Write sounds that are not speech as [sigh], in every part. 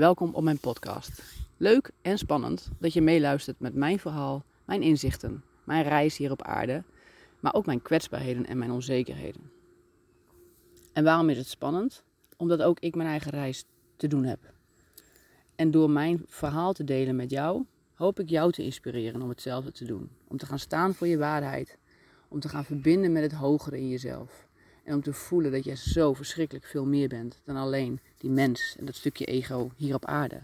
Welkom op mijn podcast. Leuk en spannend dat je meeluistert met mijn verhaal, mijn inzichten, mijn reis hier op aarde, maar ook mijn kwetsbaarheden en mijn onzekerheden. En waarom is het spannend? Omdat ook ik mijn eigen reis te doen heb. En door mijn verhaal te delen met jou, hoop ik jou te inspireren om hetzelfde te doen. Om te gaan staan voor je waarheid. Om te gaan verbinden met het hogere in jezelf. En om te voelen dat je zo verschrikkelijk veel meer bent dan alleen die mens en dat stukje ego hier op aarde.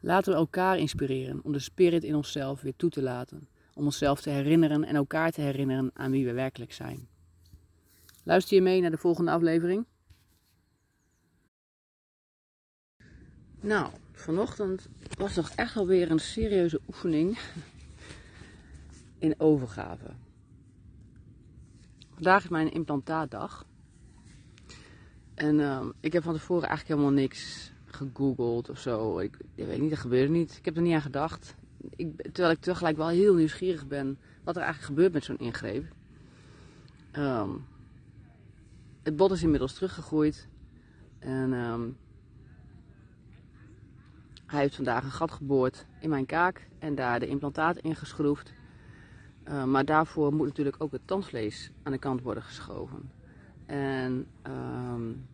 Laten we elkaar inspireren om de spirit in onszelf weer toe te laten. Om onszelf te herinneren en elkaar te herinneren aan wie we werkelijk zijn. Luister je mee naar de volgende aflevering? Nou, vanochtend was toch echt alweer een serieuze oefening in overgave. Vandaag is mijn implantaatdag. En uh, ik heb van tevoren eigenlijk helemaal niks gegoogeld of zo. Ik, ik weet niet, dat gebeurde niet. Ik heb er niet aan gedacht. Ik, terwijl ik tegelijk wel heel nieuwsgierig ben wat er eigenlijk gebeurt met zo'n ingreep. Um, het bot is inmiddels teruggegroeid. En um, hij heeft vandaag een gat geboord in mijn kaak en daar de implantaat ingeschroefd. Uh, maar daarvoor moet natuurlijk ook het tandvlees aan de kant worden geschoven. En um,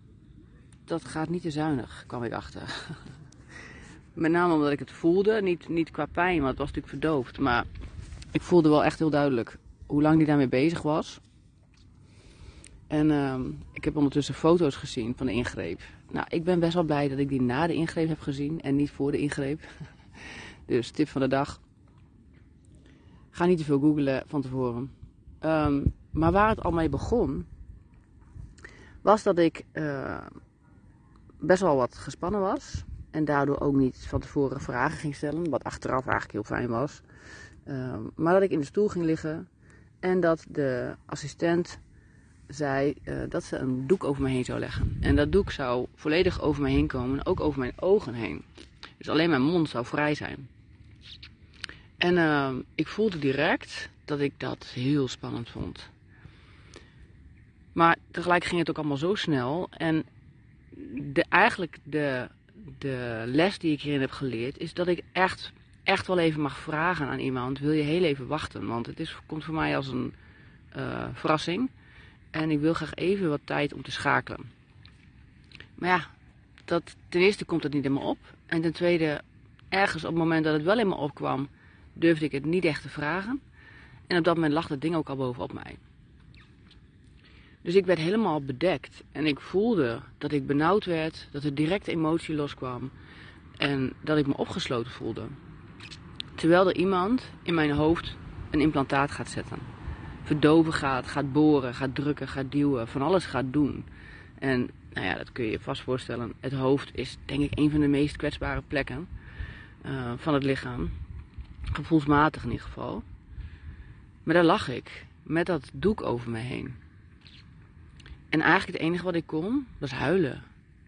dat gaat niet te zuinig, kwam ik achter. [laughs] Met name omdat ik het voelde, niet, niet qua pijn, want het was natuurlijk verdoofd. Maar ik voelde wel echt heel duidelijk hoe lang hij daarmee bezig was. En um, ik heb ondertussen foto's gezien van de ingreep. Nou, ik ben best wel blij dat ik die na de ingreep heb gezien en niet voor de ingreep. [laughs] Dus tip van de dag. Ga niet te veel googlen van tevoren. Um, maar waar het al mee begon, was dat ik uh, best wel wat gespannen was. En daardoor ook niet van tevoren vragen ging stellen, wat achteraf eigenlijk heel fijn was. Um, maar dat ik in de stoel ging liggen en dat de assistent zei uh, dat ze een doek over me heen zou leggen. En dat doek zou volledig over me heen komen, ook over mijn ogen heen. Dus alleen mijn mond zou vrij zijn. En uh, ik voelde direct dat ik dat heel spannend vond. Maar tegelijk ging het ook allemaal zo snel. En de, eigenlijk de, de les die ik hierin heb geleerd is dat ik echt, echt wel even mag vragen aan iemand: wil je heel even wachten? Want het is, komt voor mij als een uh, verrassing. En ik wil graag even wat tijd om te schakelen. Maar ja, dat, ten eerste komt het niet helemaal op. En ten tweede, ergens op het moment dat het wel helemaal opkwam, durfde ik het niet echt te vragen. En op dat moment lag dat ding ook al bovenop mij. Dus ik werd helemaal bedekt. En ik voelde dat ik benauwd werd, dat er direct emotie loskwam. En dat ik me opgesloten voelde. Terwijl er iemand in mijn hoofd een implantaat gaat zetten verdoven gaat, gaat boren, gaat drukken, gaat duwen, van alles gaat doen. En nou ja, dat kun je je vast voorstellen. Het hoofd is denk ik een van de meest kwetsbare plekken uh, van het lichaam. Gevoelsmatig in ieder geval. Maar daar lag ik, met dat doek over me heen. En eigenlijk het enige wat ik kon, was huilen.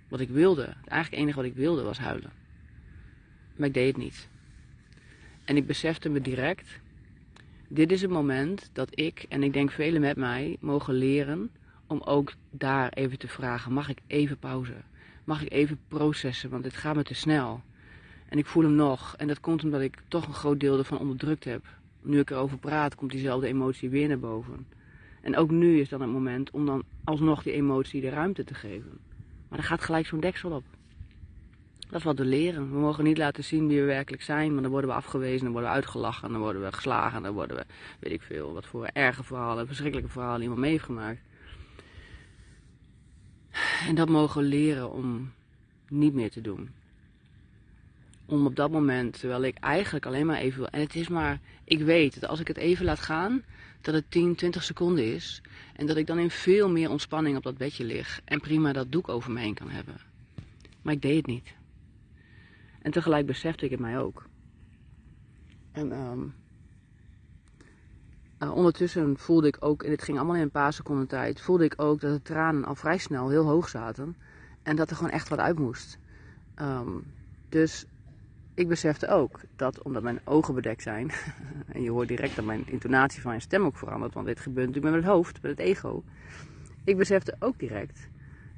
Wat ik wilde. Eigenlijk het enige wat ik wilde, was huilen. Maar ik deed het niet. En ik besefte me direct dit is het moment dat ik, en ik denk velen met mij, mogen leren om ook daar even te vragen: mag ik even pauze? Mag ik even processen? Want dit gaat me te snel. En ik voel hem nog. En dat komt omdat ik toch een groot deel ervan onderdrukt heb. Nu ik erover praat, komt diezelfde emotie weer naar boven. En ook nu is dan het moment om dan alsnog die emotie de ruimte te geven. Maar dan gaat gelijk zo'n deksel op. Dat is wat we leren. We mogen niet laten zien wie we werkelijk zijn, maar dan worden we afgewezen, dan worden we uitgelachen, dan worden we geslagen, dan worden we, weet ik veel, wat voor erge verhalen, verschrikkelijke verhalen iemand mee heeft gemaakt. En dat mogen we leren om niet meer te doen. Om op dat moment, terwijl ik eigenlijk alleen maar even wil. En het is maar, ik weet dat als ik het even laat gaan, dat het 10, 20 seconden is. En dat ik dan in veel meer ontspanning op dat bedje lig. En prima dat doek over me heen kan hebben. Maar ik deed het niet. En tegelijk besefte ik het mij ook. En um, uh, ondertussen voelde ik ook, en het ging allemaal in een paar seconden tijd, voelde ik ook dat de tranen al vrij snel heel hoog zaten. En dat er gewoon echt wat uit moest. Um, dus ik besefte ook dat, omdat mijn ogen bedekt zijn, [laughs] en je hoort direct dat mijn intonatie van mijn stem ook verandert, want dit gebeurt natuurlijk met het hoofd, met het ego. Ik besefte ook direct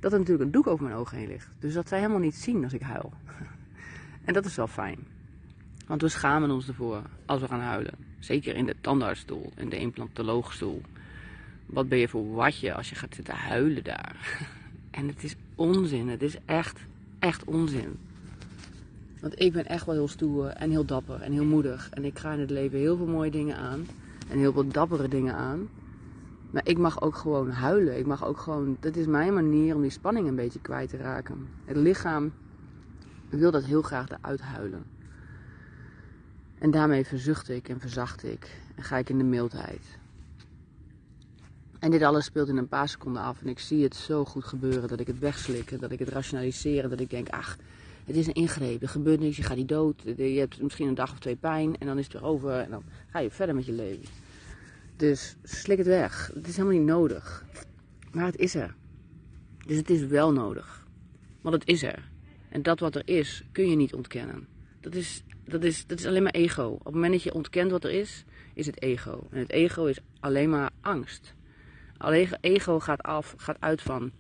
dat er natuurlijk een doek over mijn ogen heen ligt. Dus dat zij helemaal niet zien als ik huil. [laughs] En dat is wel fijn. Want we schamen ons ervoor als we gaan huilen. Zeker in de tandartsstoel, in de implantoloogstoel. Wat ben je voor watje als je gaat zitten huilen daar? [laughs] En het is onzin. Het is echt, echt onzin. Want ik ben echt wel heel stoer en heel dapper en heel moedig. En ik ga in het leven heel veel mooie dingen aan. En heel veel dappere dingen aan. Maar ik mag ook gewoon huilen. Ik mag ook gewoon. Dat is mijn manier om die spanning een beetje kwijt te raken. Het lichaam wil dat heel graag eruit huilen. En daarmee verzucht ik en verzacht ik. En ga ik in de mildheid. En dit alles speelt in een paar seconden af. En ik zie het zo goed gebeuren dat ik het wegslik. Dat ik het rationaliseer. Dat ik denk, ach, het is een ingreep. Er gebeurt niks. Je gaat niet dood. Je hebt misschien een dag of twee pijn. En dan is het weer over. En dan ga je verder met je leven. Dus slik het weg. Het is helemaal niet nodig. Maar het is er. Dus het is wel nodig. Want het is er. En dat wat er is, kun je niet ontkennen. Dat is, dat is, dat is alleen maar ego. Op het moment dat je ontkent wat er is, is het ego. En het ego is alleen maar angst. Alleen ego gaat, af, gaat uit van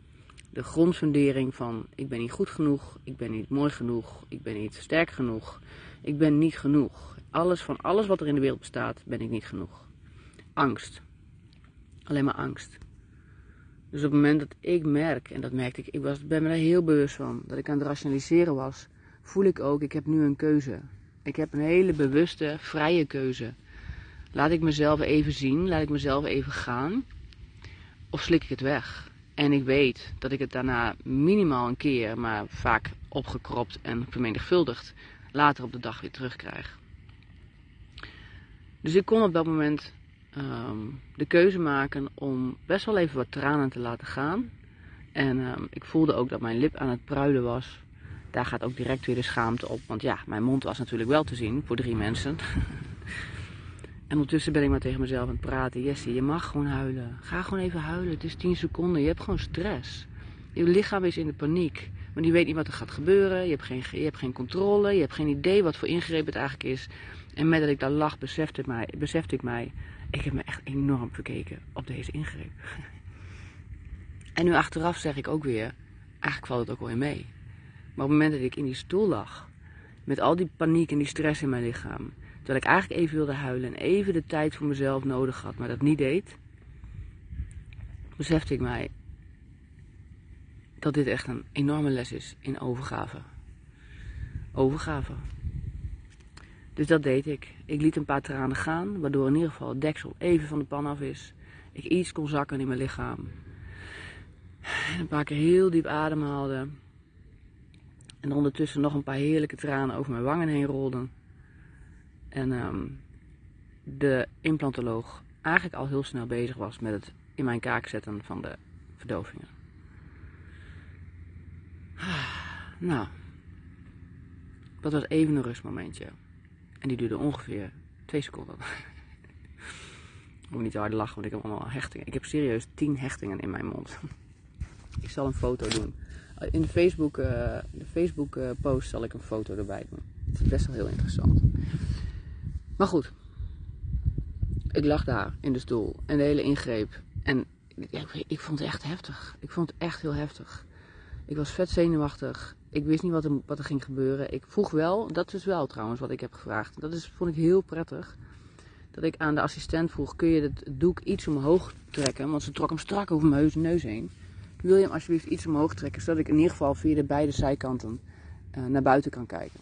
de grondfundering van ik ben niet goed genoeg, ik ben niet mooi genoeg, ik ben niet sterk genoeg, ik ben niet genoeg. Alles van alles wat er in de wereld bestaat, ben ik niet genoeg. Angst. Alleen maar angst. Dus op het moment dat ik merk, en dat merkte ik, ik was, ben me daar heel bewust van, dat ik aan het rationaliseren was, voel ik ook, ik heb nu een keuze. Ik heb een hele bewuste, vrije keuze. Laat ik mezelf even zien, laat ik mezelf even gaan, of slik ik het weg. En ik weet dat ik het daarna minimaal een keer, maar vaak opgekropt en vermenigvuldigd, later op de dag weer terugkrijg. Dus ik kon op dat moment um, de keuze maken om best wel even wat tranen te laten gaan. En um, ik voelde ook dat mijn lip aan het pruilen was. Daar gaat ook direct weer de schaamte op. Want ja, mijn mond was natuurlijk wel te zien voor drie mensen. [laughs] en ondertussen ben ik maar tegen mezelf aan het praten. Jessie, je mag gewoon huilen. Ga gewoon even huilen. Het is 10 seconden. Je hebt gewoon stress. Je lichaam is in de paniek. Want je weet niet wat er gaat gebeuren. Je hebt, geen, je hebt geen controle. Je hebt geen idee wat voor ingreep het eigenlijk is. En met dat ik daar lag, besefte, mij, besefte ik mij ik heb me echt enorm verkeken op deze ingreep. [laughs] En nu achteraf zeg ik ook weer, eigenlijk valt het ook wel mee. Maar op het moment dat ik in die stoel lag, met al die paniek en die stress in mijn lichaam, terwijl ik eigenlijk even wilde huilen en even de tijd voor mezelf nodig had, maar dat niet deed, besefte ik mij dat dit echt een enorme les is in overgave. Overgave. Dus dat deed ik. Ik liet een paar tranen gaan, waardoor in ieder geval het deksel even van de pan af is. Ik iets kon zakken in mijn lichaam. En een paar keer heel diep ademhaalde. En ondertussen nog een paar heerlijke tranen over mijn wangen heen rolden. En um, de implantoloog eigenlijk al heel snel bezig was met het in mijn kaak zetten van de verdovingen. [sighs] Nou, dat was even een rustmomentje. En die duurde ongeveer twee seconden. [laughs] ik moet niet te hard lachen, want ik heb allemaal hechtingen. Ik heb serieus tien hechtingen in mijn mond. [laughs] ik zal een foto doen. In de Facebook, Facebook uh, post zal ik een foto erbij doen. Het is best wel heel interessant. Maar goed. Ik lag daar in de stoel. En de hele ingreep. En ik, ik vond het echt heftig. Ik vond het echt heel heftig. Ik was vet zenuwachtig. Ik wist niet wat er, wat er ging gebeuren. Ik vroeg wel, dat is wel trouwens wat ik heb gevraagd. Dat is, vond ik heel prettig. Dat ik aan de assistent vroeg, kun je het doek iets omhoog trekken? Want ze trok hem strak over mijn neus heen. Wil je hem alsjeblieft iets omhoog trekken, zodat ik in ieder geval via de beide zijkanten uh, naar buiten kan kijken.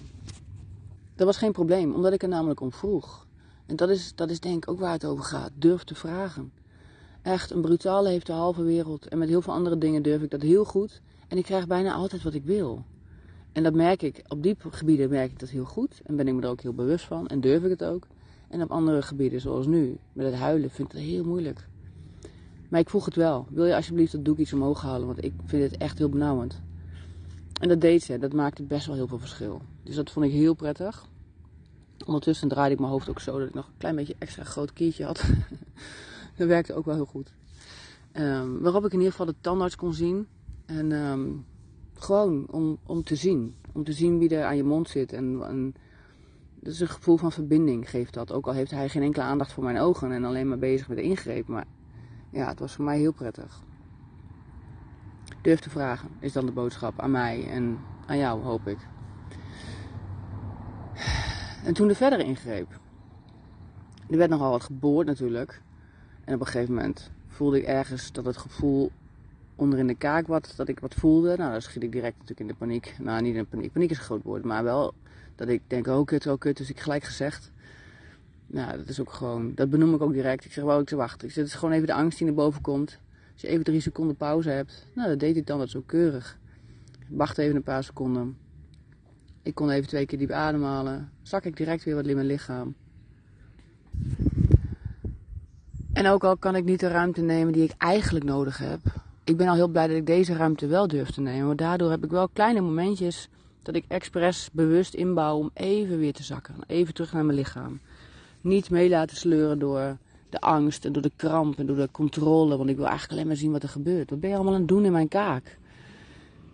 Dat was geen probleem, omdat ik er namelijk om vroeg. En dat is, dat is denk ik ook waar het over gaat. Durf te vragen. Echt, een brutale heeft de halve wereld. En met heel veel andere dingen durf ik dat heel goed. En ik krijg bijna altijd wat ik wil. En dat merk ik, op die gebieden merk ik dat heel goed. En ben ik me er ook heel bewust van en durf ik het ook. En op andere gebieden, zoals nu, met het huilen, vind ik het heel moeilijk. Maar ik vroeg het wel. Wil je alsjeblieft dat doek iets omhoog halen? Want ik vind het echt heel benauwend. En dat deed ze. Dat maakte best wel heel veel verschil. Dus dat vond ik heel prettig. Ondertussen draaide ik mijn hoofd ook zo dat ik nog een klein beetje extra groot kiertje had. [laughs] dat werkte ook wel heel goed. Um, waarop ik in ieder geval de tandarts kon zien. En um, gewoon om, om te zien. Om te zien wie er aan je mond zit. En, en dat is een gevoel van verbinding geeft dat. Ook al heeft hij geen enkele aandacht voor mijn ogen en alleen maar bezig met de ingreep. Maar ja, het was voor mij heel prettig. Durf te vragen is dan de boodschap aan mij en aan jou, hoop ik. En toen er verder ingreep. Er werd nogal wat geboord natuurlijk. En op een gegeven moment voelde ik ergens dat het gevoel onder in de kaak wat, dat ik wat voelde. Nou, dan schiet ik direct natuurlijk in de paniek. Nou, niet in de paniek. Paniek is een groot woord, maar wel dat ik denk, oh kut, oh kut. Dus ik gelijk gezegd. Nou, dat is ook gewoon, dat benoem ik ook direct. Ik zeg, wou ik te wachten. Ik het is gewoon even de angst die naar boven komt. Als je even drie seconden pauze hebt, nou, dat deed ik dan wat zo keurig. Wacht even een paar seconden. Ik kon even twee keer diep ademhalen. Zak ik direct weer wat in mijn lichaam. En ook al kan ik niet de ruimte nemen die ik eigenlijk nodig heb. Ik ben al heel blij dat ik deze ruimte wel durf te nemen. Maar daardoor heb ik wel kleine momentjes dat ik expres bewust inbouw om even weer te zakken. Even terug naar mijn lichaam. Niet mee laten sleuren door de angst en door de kramp en door de controle. Want ik wil eigenlijk alleen maar zien wat er gebeurt. Wat ben je allemaal aan het doen in mijn kaak?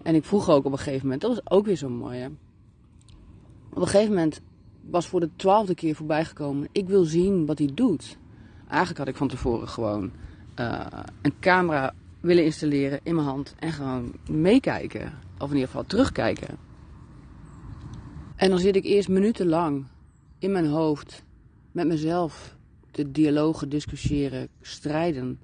En ik vroeg ook op een gegeven moment, dat was ook weer zo mooi hè. Op een gegeven moment was voor de twaalfde keer voorbijgekomen. Ik wil zien wat hij doet. Eigenlijk had ik van tevoren gewoon uh, een camera willen installeren in mijn hand en gewoon meekijken. Of in ieder geval terugkijken. En dan zit ik eerst minutenlang in mijn hoofd met mezelf te dialogen, discussiëren, strijden.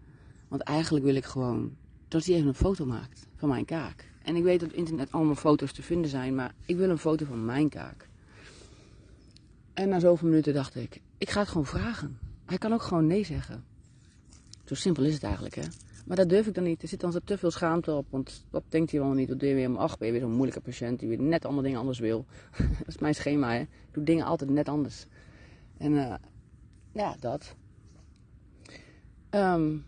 Want eigenlijk wil ik gewoon dat hij even een foto maakt van mijn kaak. En ik weet dat op internet allemaal foto's te vinden zijn, maar ik wil een foto van mijn kaak. En na zoveel minuten dacht ik, ik ga het gewoon vragen. Hij kan ook gewoon nee zeggen. Zo simpel is het eigenlijk, hè. Maar dat durf ik dan niet. Er zit dan te veel schaamte op. Want wat denkt hij wel niet? Wat doe je weer? Ach, ben je weer zo'n moeilijke patiënt die weer net allemaal dingen anders wil. [laughs] dat is mijn schema, hè. Ik doe dingen altijd net anders. En uh, ja, dat. Um,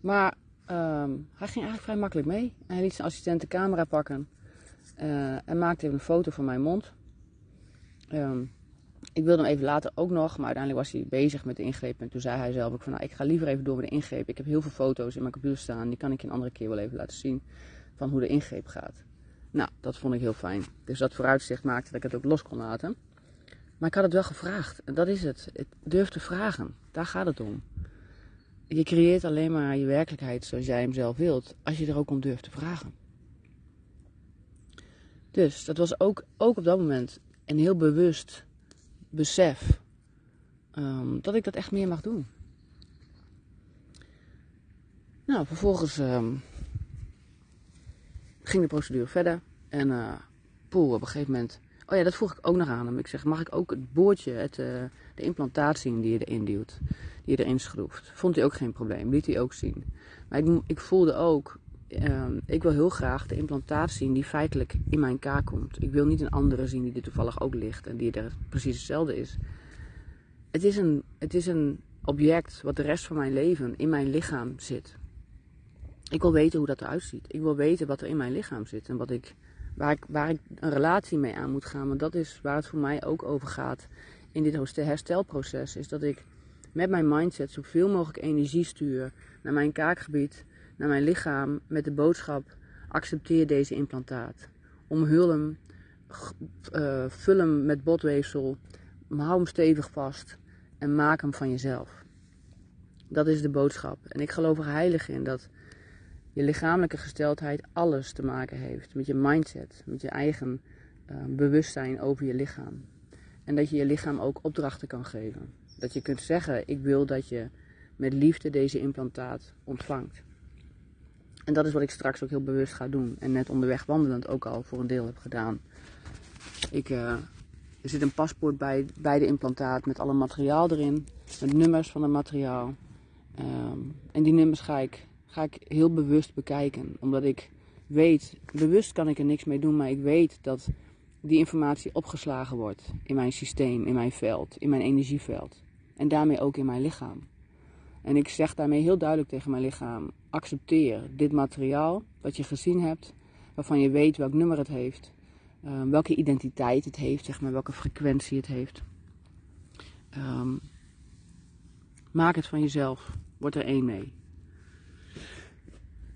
maar um, hij ging eigenlijk vrij makkelijk mee. Hij liet zijn assistent de camera pakken. Uh, en maakte even een foto van mijn mond. Um, ik wilde hem even later ook nog, maar uiteindelijk was hij bezig met de ingreep. En toen zei hij zelf ook van, nou, ik ga liever even door met de ingreep. Ik heb heel veel foto's in mijn computer staan, die kan ik je een andere keer wel even laten zien. Van hoe de ingreep gaat. Nou, dat vond ik heel fijn. Dus dat vooruitzicht maakte dat ik het ook los kon laten. Maar ik had het wel gevraagd. Dat is het. Ik durf te vragen. Daar gaat het om. Je creëert alleen maar je werkelijkheid zoals jij hem zelf wilt. Als je er ook om durft te vragen. Dus dat was ook, ook op dat moment een heel bewust besef um, dat ik dat echt meer mag doen. Nou, vervolgens um, ging de procedure verder. En uh, op een gegeven moment. Oh ja, dat vroeg ik ook nog aan hem. Ik zeg: Mag ik ook het boordje, het, uh, de implantatie die je erin duwt, die je erin schroeft? Vond hij ook geen probleem, liet hij ook zien. Maar ik, ik voelde ook Ehm, ik wil heel graag de implantaat zien die feitelijk in mijn kaak komt. Ik wil niet een andere zien die er toevallig ook ligt en die er precies hetzelfde is. Het is een, het is een object wat de rest van mijn leven in mijn lichaam zit. Ik wil weten hoe dat eruit ziet. Ik wil weten wat er in mijn lichaam zit en wat ik, waar, ik, waar ik een relatie mee aan moet gaan. Want dat is waar het voor mij ook over gaat in dit herstelproces. Is dat ik met mijn mindset zoveel mogelijk energie stuur naar mijn kaakgebied naar mijn lichaam met de boodschap: accepteer deze implantaat. Omhul hem, uh, vul hem met botweefsel, hou hem stevig vast en maak hem van jezelf. Dat is de boodschap. En ik geloof er heilig in dat je lichamelijke gesteldheid alles te maken heeft met je mindset, met je eigen uh, bewustzijn over je lichaam. En dat je je lichaam ook opdrachten kan geven. Dat je kunt zeggen: Ik wil dat je met liefde deze implantaat ontvangt. En dat is wat ik straks ook heel bewust ga doen. En net onderweg wandelend ook al voor een deel heb gedaan. Ik, uh, er zit een paspoort bij, bij de implantaat met alle materiaal erin. Met nummers van het materiaal. Um, en die nummers ga ik, ga ik heel bewust bekijken. Omdat ik weet, bewust kan ik er niks mee doen. Maar ik weet dat die informatie opgeslagen wordt in mijn systeem, in mijn veld, in mijn energieveld. En daarmee ook in mijn lichaam. En ik zeg daarmee heel duidelijk tegen mijn lichaam: accepteer dit materiaal wat je gezien hebt, waarvan je weet welk nummer het heeft, um, welke identiteit het heeft, zeg maar, welke frequentie het heeft. Um, maak het van jezelf, word er één mee.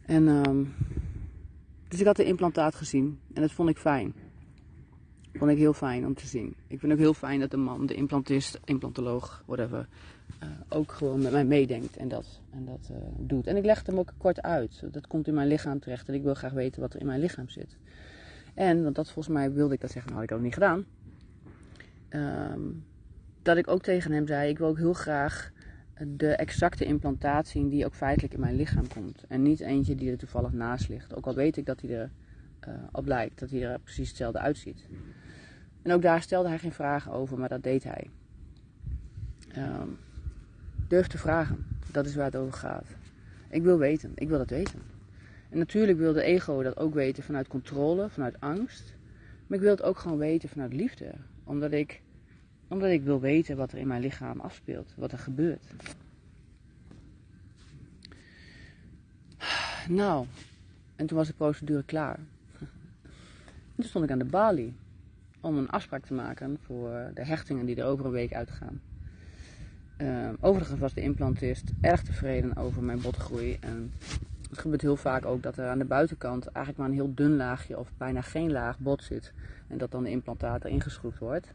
En um, dus ik had de implantaat gezien en dat vond ik fijn. Vond ik heel fijn om te zien. Ik vind ook heel fijn dat de man, de implantist, implantoloog, whatever, uh, ook gewoon met mij meedenkt en dat, en dat uh, doet. En ik leg het hem ook kort uit. Dat komt in mijn lichaam terecht en ik wil graag weten wat er in mijn lichaam zit. En, want dat volgens mij wilde ik dat zeggen, had ik ook niet gedaan. ehm, dat ik ook tegen hem zei: Ik wil ook heel graag de exacte implantaat zien die ook feitelijk in mijn lichaam komt. En niet eentje die er toevallig naast ligt. Ook al weet ik dat hij er uh, op lijkt, dat hij er precies hetzelfde uitziet. En ook daar stelde hij geen vragen over, maar dat deed hij. Um, durf te vragen, dat is waar het over gaat. Ik wil weten, ik wil dat weten. En natuurlijk wil de ego dat ook weten vanuit controle, vanuit angst. Maar ik wil het ook gewoon weten vanuit liefde. Omdat ik, omdat ik wil weten wat er in mijn lichaam afspeelt, wat er gebeurt. Nou, en toen was de procedure klaar. toen stond ik aan de balie om een afspraak te maken voor de hechtingen die er over een week uitgaan. Uh, overigens was de implantist erg tevreden over mijn botgroei. En het gebeurt heel vaak ook dat er aan de buitenkant eigenlijk maar een heel dun laagje of bijna geen laag bot zit. En dat dan de implantaat erin geschroefd wordt.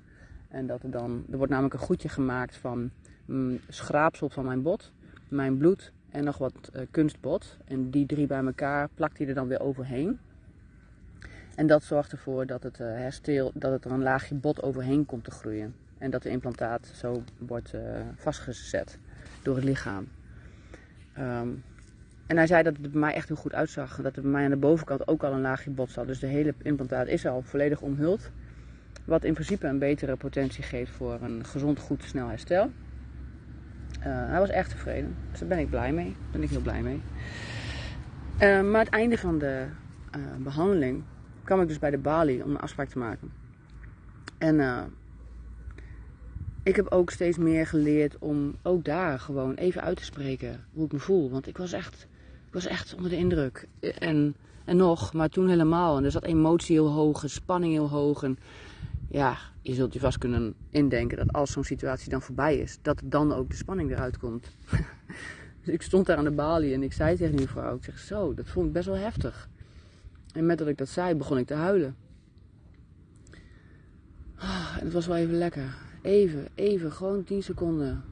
En dat er dan, er wordt namelijk een goedje gemaakt van mm, schraapsel van mijn bot, mijn bloed en nog wat uh, kunstbot. En die drie bij elkaar plakt hij er dan weer overheen. En dat zorgt ervoor dat het, uh, herstel, dat het er een laagje bot overheen komt te groeien. En dat de implantaat zo wordt uh, vastgezet door het lichaam. Um, en hij zei dat het bij mij echt heel goed uitzag. Dat er bij mij aan de bovenkant ook al een laagje bot zat. Dus de hele implantaat is al volledig omhuld. Wat in principe een betere potentie geeft voor een gezond, goed, snel herstel. Uh, hij was echt tevreden. Dus daar ben ik blij mee. Daar ben ik heel blij mee. Uh, maar het einde van de uh, behandeling kwam ik dus bij de balie om een afspraak te maken. En ik heb ook steeds meer geleerd om ook daar gewoon even uit te spreken hoe ik me voel. Want ik was echt, ik was echt onder de indruk. En, en nog, maar toen helemaal. En er zat emotie heel hoog, en spanning heel hoog. En ja, je zult je vast kunnen indenken dat als zo'n situatie dan voorbij is, dat dan ook de spanning eruit komt. [laughs] dus ik stond daar aan de balie en ik zei tegen die vrouw, ik zeg zo, dat vond ik best wel heftig. En met dat ik dat zei, begon ik te huilen. Ah, en het was wel even lekker. Even, even, gewoon 10 seconden.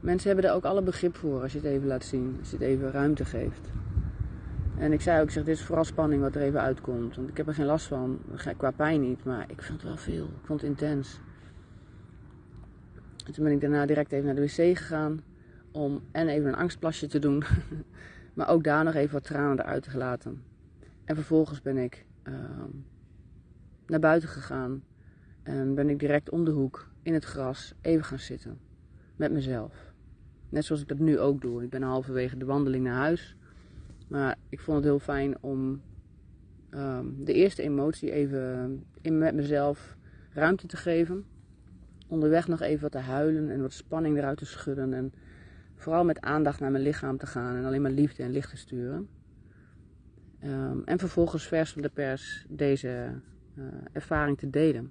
Mensen hebben er ook alle begrip voor als je het even laat zien. Als je het even ruimte geeft. En ik zei ook, zeg, dit is vooral spanning wat er even uitkomt. Want ik heb er geen last van, qua pijn niet, maar ik vond het wel veel. Ik vond het intens. En toen ben ik daarna direct even naar de wc gegaan. Om en even een angstplasje te doen. [laughs] maar ook daar nog even wat tranen eruit te laten. En vervolgens ben ik uh, naar buiten gegaan. En ben ik direct om de hoek in het gras even gaan zitten. Met mezelf. Net zoals ik dat nu ook doe. Ik ben halverwege de wandeling naar huis. Maar ik vond het heel fijn om um, de eerste emotie even in, met mezelf ruimte te geven. Onderweg nog even wat te huilen en wat spanning eruit te schudden. En vooral met aandacht naar mijn lichaam te gaan en alleen maar liefde en licht te sturen. Um, en vervolgens vers van de pers deze uh, ervaring te delen.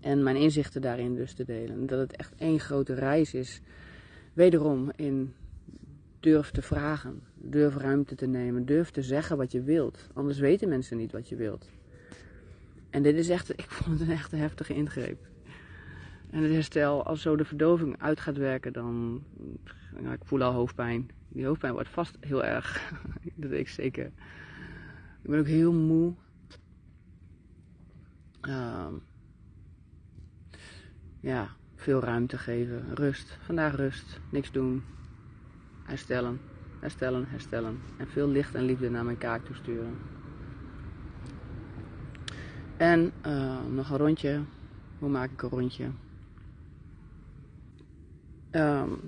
En mijn inzichten daarin dus te delen. Dat het echt één grote reis is. Wederom in durf te vragen. Durf ruimte te nemen. Durf te zeggen wat je wilt. Anders weten mensen niet wat je wilt. En dit is echt, [laughs] ik vond het een echt heftige ingreep. En het herstel, als zo de verdoving uit gaat werken, dan. Nou, ik voel al hoofdpijn. Die hoofdpijn wordt vast heel erg. [laughs] dat weet ik zeker. Ik ben ook heel moe. Uh, ja, veel ruimte geven. Rust. Vandaag rust. Niks doen. Herstellen. Herstellen, herstellen. En veel licht en liefde naar mijn kaak toesturen. En uh, nog een rondje. Hoe maak ik een rondje? Um,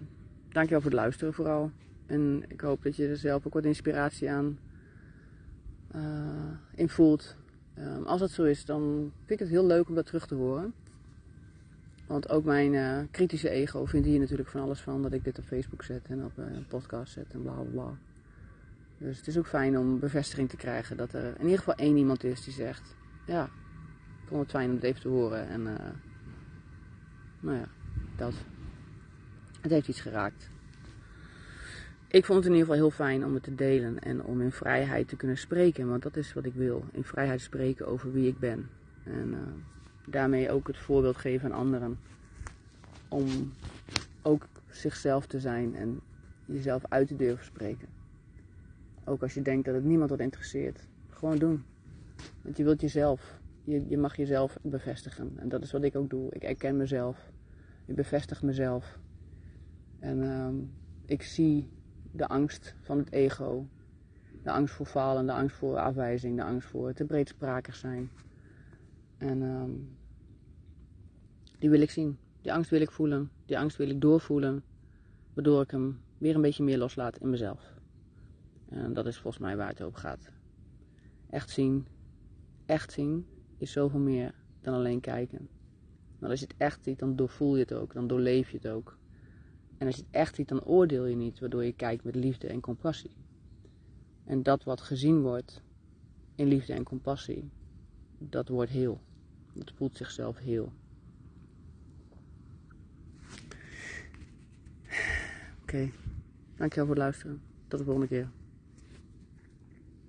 dankjewel voor het luisteren vooral. En ik hoop dat je er zelf ook wat inspiratie aan uh, in voelt. Um, als dat zo is, dan vind ik het heel leuk om dat terug te horen. Want ook mijn uh, kritische ego vindt hier natuurlijk van alles van dat ik dit op Facebook zet en op uh, een podcast zet en bla bla. Dus het is ook fijn om bevestiging te krijgen dat er in ieder geval één iemand is die zegt: Ja, ik vond het fijn om het even te horen. En uh, nou ja, dat. Het heeft iets geraakt. Ik vond het in ieder geval heel fijn om het te delen en om in vrijheid te kunnen spreken. Want dat is wat ik wil. In vrijheid spreken over wie ik ben. En daarmee ook het voorbeeld geven aan anderen. Om ook zichzelf te zijn en jezelf uit te durven spreken. Ook als je denkt dat het niemand wat interesseert. Gewoon doen. Want je wilt jezelf je, je mag jezelf bevestigen. En dat is wat ik ook doe. Ik erken mezelf. Ik bevestig mezelf. En ehm, ik zie de angst van het ego. De angst voor falen, de angst voor afwijzing, de angst voor te breedsprakig zijn. En ehm, die wil ik zien. Die angst wil ik voelen. Die angst wil ik doorvoelen. Waardoor ik hem weer een beetje meer loslaat in mezelf. En dat is volgens mij waar het over gaat. Echt zien. Echt zien is zoveel meer dan alleen kijken. Maar als je het echt ziet, dan doorvoel je het ook. Dan doorleef je het ook. En als je het echt ziet, dan oordeel je niet. Waardoor je kijkt met liefde en compassie. En dat wat gezien wordt in liefde en compassie, dat wordt heel. Het voelt zichzelf heel. Oké, dankjewel voor het luisteren. Tot de volgende keer.